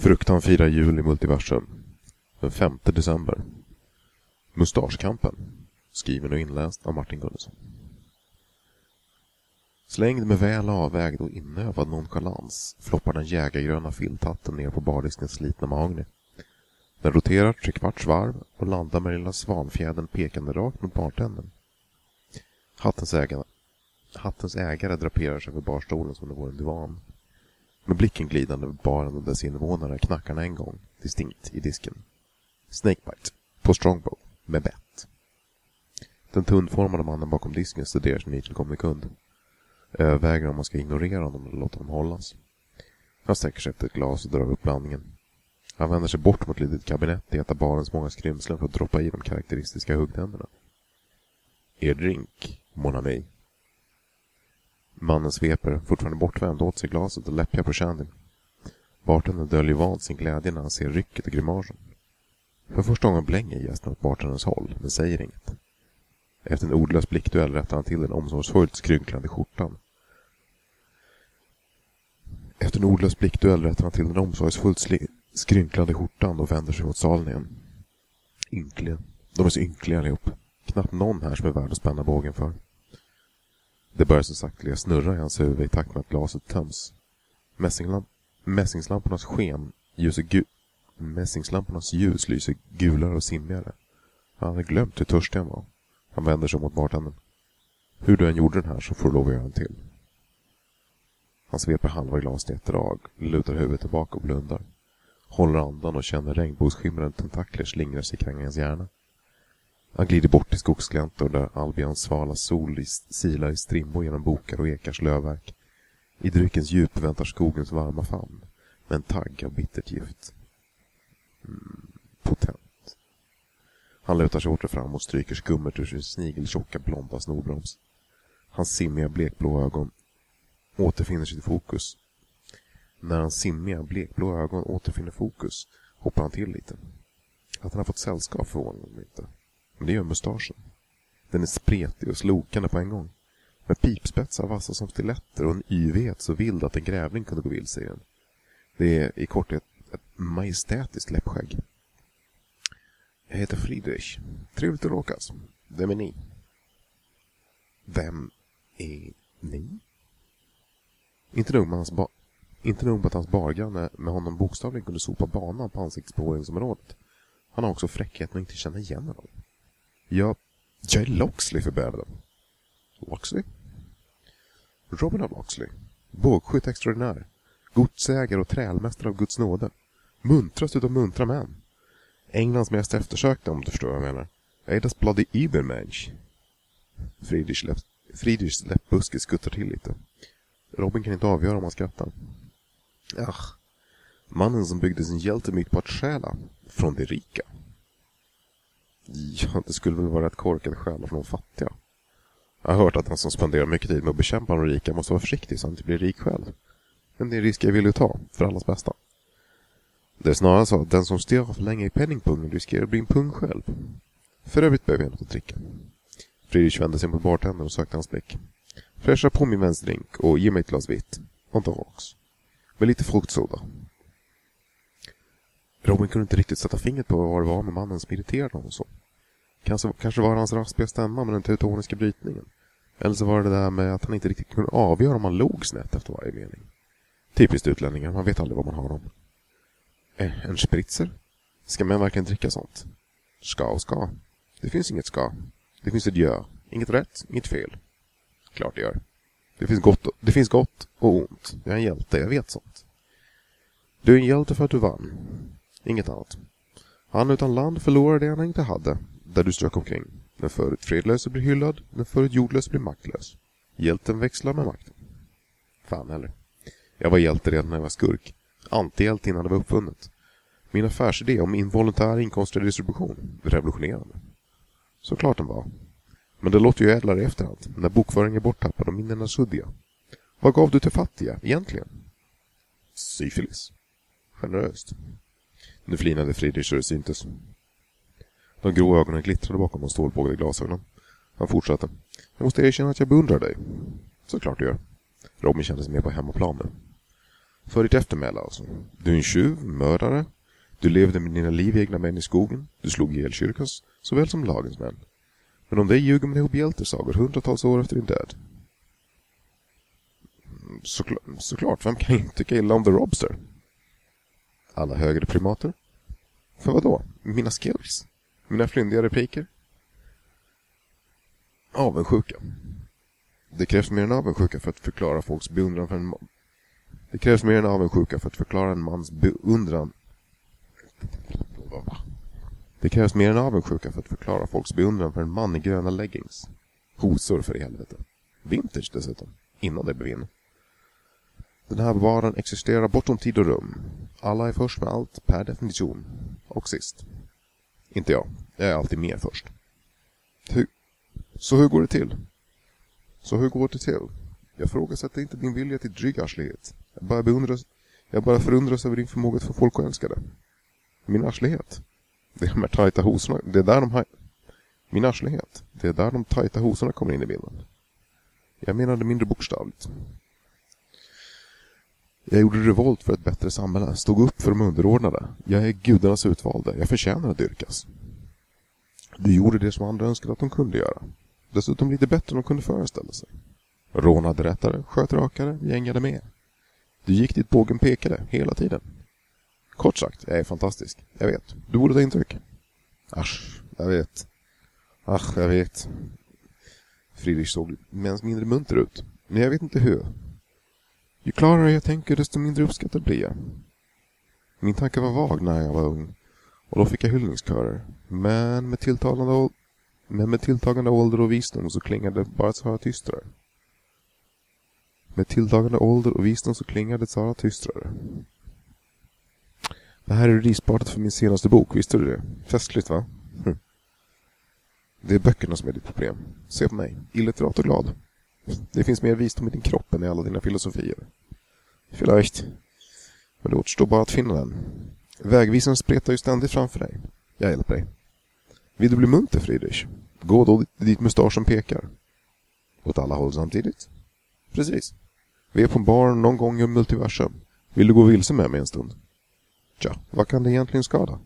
Fruktan firar jul i multiversum. Den 5 december. Mustaschkampen. Skriven och inläst av Martin Gunnarsson. Slängd med väl avvägd och inövad nonchalans floppar den jägargröna filthatten ner på bardiskens slitna mahogny. Den roterar trekvarts varv och landar med lilla svanfjädern pekande rakt mot bartänden. Hattens ägare, hattens ägare draperar sig över barstolen som det vore en divan. Med blicken glidande över baren och dess invånare knackarna en gång, distinkt, i disken. Snakebite, på Strongbow, med bett. Den tunnformade mannen bakom disken studerar sin nytillkomne kund. Överväger om man ska ignorera honom eller låta honom hållas. Han sträcker sig efter ett glas och drar upp blandningen. Han vänder sig bort mot ett litet kabinett i ett av barens många skrymslen för att droppa i de karaktäristiska huggtänderna. Er drink, mon ami. Mannen sveper, fortfarande bortvänd, åt sig glaset och läppjar på Shandy. Bartendern döljer vant sin glädje när han ser rycket och grimasen. För första gången blänger gästen åt bartenderns håll, men säger inget. Efter en ordlös blickduell rättar han till den omsorgsfullt skrynklande skjortan. Efter en ordlös blickduell rättar han till den omsorgsfullt skrynklande skjortan och vänder sig mot salen igen. Ynkliga. De är så ynkliga allihop. Knappt någon här som är värd att spänna bågen för. Det börjar så sakteliga snurra i hans huvud i takt med att glaset töms. Mässingslamp mässingslampornas sken ljuser gu mässingslampornas ljus lyser gulare och simmigare. Han hade glömt hur törstig han var. Han vänder sig mot bartendern. Hur du än gjorde den här så får du lov att göra en till. Han sveper halva glaset i ett drag, lutar huvudet tillbaka och blundar. Håller andan och känner regnbågsskimrande tentakler slingra sig kring hans hjärna. Han glider bort till skogsgläntor där Albians svala sol silar i strimmor genom bokar och ekars lövverk. I dryckens djup väntar skogens varma famn med en tagg av bittert gift. Mm, potent. Han lutar sig åter fram och stryker skummet ur sin snigeltjocka blonda snorbroms. Hans simmiga blekblå ögon återfinner sitt fokus. När hans simmiga blekblå ögon återfinner fokus hoppar han till lite. Att han har fått sällskap förvånar honom inte. Men det gör mustaschen. Den är spretig och slokande på en gång. Med pipspetsar vassa som stiletter och en yvighet så vild att en grävling kunde gå vilse i den. Det är i korthet ett majestätiskt läppskägg. Jag heter Friedrich. Trevligt att råkas. Vem är ni? Vem är ni? Inte nog med, hans ba inte nog med att hans bargranne med honom bokstavligen kunde sopa banan på ansiktsbehåringsområdet. Han har också fräckheten att inte känna igen honom. Jag, jag är Loxley för bävern. Loxley? Robin av Loxley. Bågskytt extraordinär. Godsägare och trälmästare av Guds nåde. Muntrast utav muntra män. Englands mest eftersökta om du förstår vad jag menar. Jag är das bloody Übermensch. Friedrichs, läpp, Friedrich läppbuske skuttar till lite. Robin kan inte avgöra om han skrattar. Ach, mannen som byggde sin hjältemyt på att stjäla från de rika. Ja, det skulle väl vara ett korkat stjäla från de fattiga. Jag har hört att den som spenderar mycket tid med att bekämpa de rika måste vara försiktig så han inte blir rik själv. Men det är en risk jag vill ta, för allas bästa. Det är snarare så att den som stirrar för länge i penningpungen riskerar att bli en pung själv. För övrigt behöver jag något att dricka. Friedrich vände sig mot bartendern och sökte hans blick. Fräscha på min vänsterdrink och ge mig ett glas vitt. Och en rocks. Med lite fruktsoda. Robin kunde inte riktigt sätta fingret på vad det var med mannen som irriterade honom så. Kanske, kanske var det hans raspiga stämma med den teutoniska brytningen. Eller så var det det där med att han inte riktigt kunde avgöra om han log snett efter varje mening. Typiskt utlänningar, man vet aldrig vad man har dem. Eh, en spritzer? Ska män verkligen dricka sånt? Ska och ska. Det finns inget ska. Det finns ett gör. Inget rätt, inget fel. Klart det gör. Det finns gott, det finns gott och ont. Jag är en hjälte, jag vet sånt. Du är en hjälte för att du vann. Inget annat. Han utan land förlorar det han inte hade, där du strök omkring. Den förut fredlöse blir hyllad, den förut jordlös blir maktlös. Hjälten växlar med makten. Fan heller. Jag var hjälte redan när jag var skurk. Antihjälte innan det var uppfunnet. Min affärsidé om involuntär inkomstredistribution, revolutionerande. Såklart den var. Men det låter ju ädlare i efterhand, när bokföringen är borttappad och minnena suddiga. Vad gav du till fattiga, egentligen? Syfilis. Generöst. Nu flinade Friedrich så det syntes. De grå ögonen glittrade bakom de stålbågade glasögonen. Han fortsatte. Jag måste erkänna att jag beundrar dig. Såklart du gör. Robin kände sig mer på hemmaplan nu. För ditt eftermäle alltså. Du är en tjuv, mördare. Du levde med dina livegna män i skogen. Du slog ihjäl kyrkans såväl som lagens män. Men om dig ljuger man ihop hjältesagor hundratals år efter din död. Mm, såklart, såklart, vem kan inte tycka illa om The Robster? Alla högre primater? För vad då? Mina skills? Mina flyndiga repliker? Avundsjuka. Det krävs mer än avundsjuka för att förklara folks beundran för en man... Det krävs mer än avundsjuka för att förklara en mans beundran Det krävs mer än avundsjuka för att förklara folks beundran för en man i gröna leggings. Hosor för i helvete. Vintage dessutom. Innan det blev in. Den här varan existerar bortom tid och rum. Alla är först med allt, per definition. Och sist. Inte jag. Jag är alltid med först. Hur... Så hur går det till? Så hur går det till? Jag frågasätter inte din vilja till drygarslighet. Jag bara beundras... Jag bara förundras över din förmåga att få folk att älska det. Min arslighet? Det är de här tajta hosorna. Det är där de har... Min arslighet? Det är där de tajta hosorna kommer in i bilden. Jag menade mindre bokstavligt. Jag gjorde revolt för ett bättre samhälle, stod upp för de underordnade. Jag är gudarnas utvalde, jag förtjänar att dyrkas. Du gjorde det som andra önskade att de kunde göra. Dessutom lite bättre än de kunde föreställa sig. Rånade rättare, sköt rakare, gängade med. Du gick dit bågen pekade, hela tiden. Kort sagt, jag är fantastisk. Jag vet. Du borde ta intryck. Asch, jag vet. Ach, jag vet. Friedrich såg mindre munter ut. Men jag vet inte hur. Ju klarare jag tänker, desto mindre uppskattad blir jag. Min tanke var vag när jag var ung. Och då fick jag hyllningskörer. Men med tilltalande, men med tilltagande ålder och visdom så klingade det bara Sara tystare. Med tilltagande ålder och visdom så klingade det tystare. Det här är rispartet för min senaste bok, visste du det? Festligt va? Hm. Det är böckerna som är ditt problem. Se på mig, illitterat och glad. Det finns mer visdom i din kropp än i alla dina filosofier. Vielleicht. Men det återstår bara att finna den. Vägvisaren spretar ju ständigt framför dig. Jag hjälper dig. Vill du bli munter, Friedrich? Gå då dit mustaschen pekar. Åt alla håll samtidigt? Precis. Vi är på en bar någon gång i multiversum. Vill du gå vilse med mig en stund? Tja, vad kan det egentligen skada?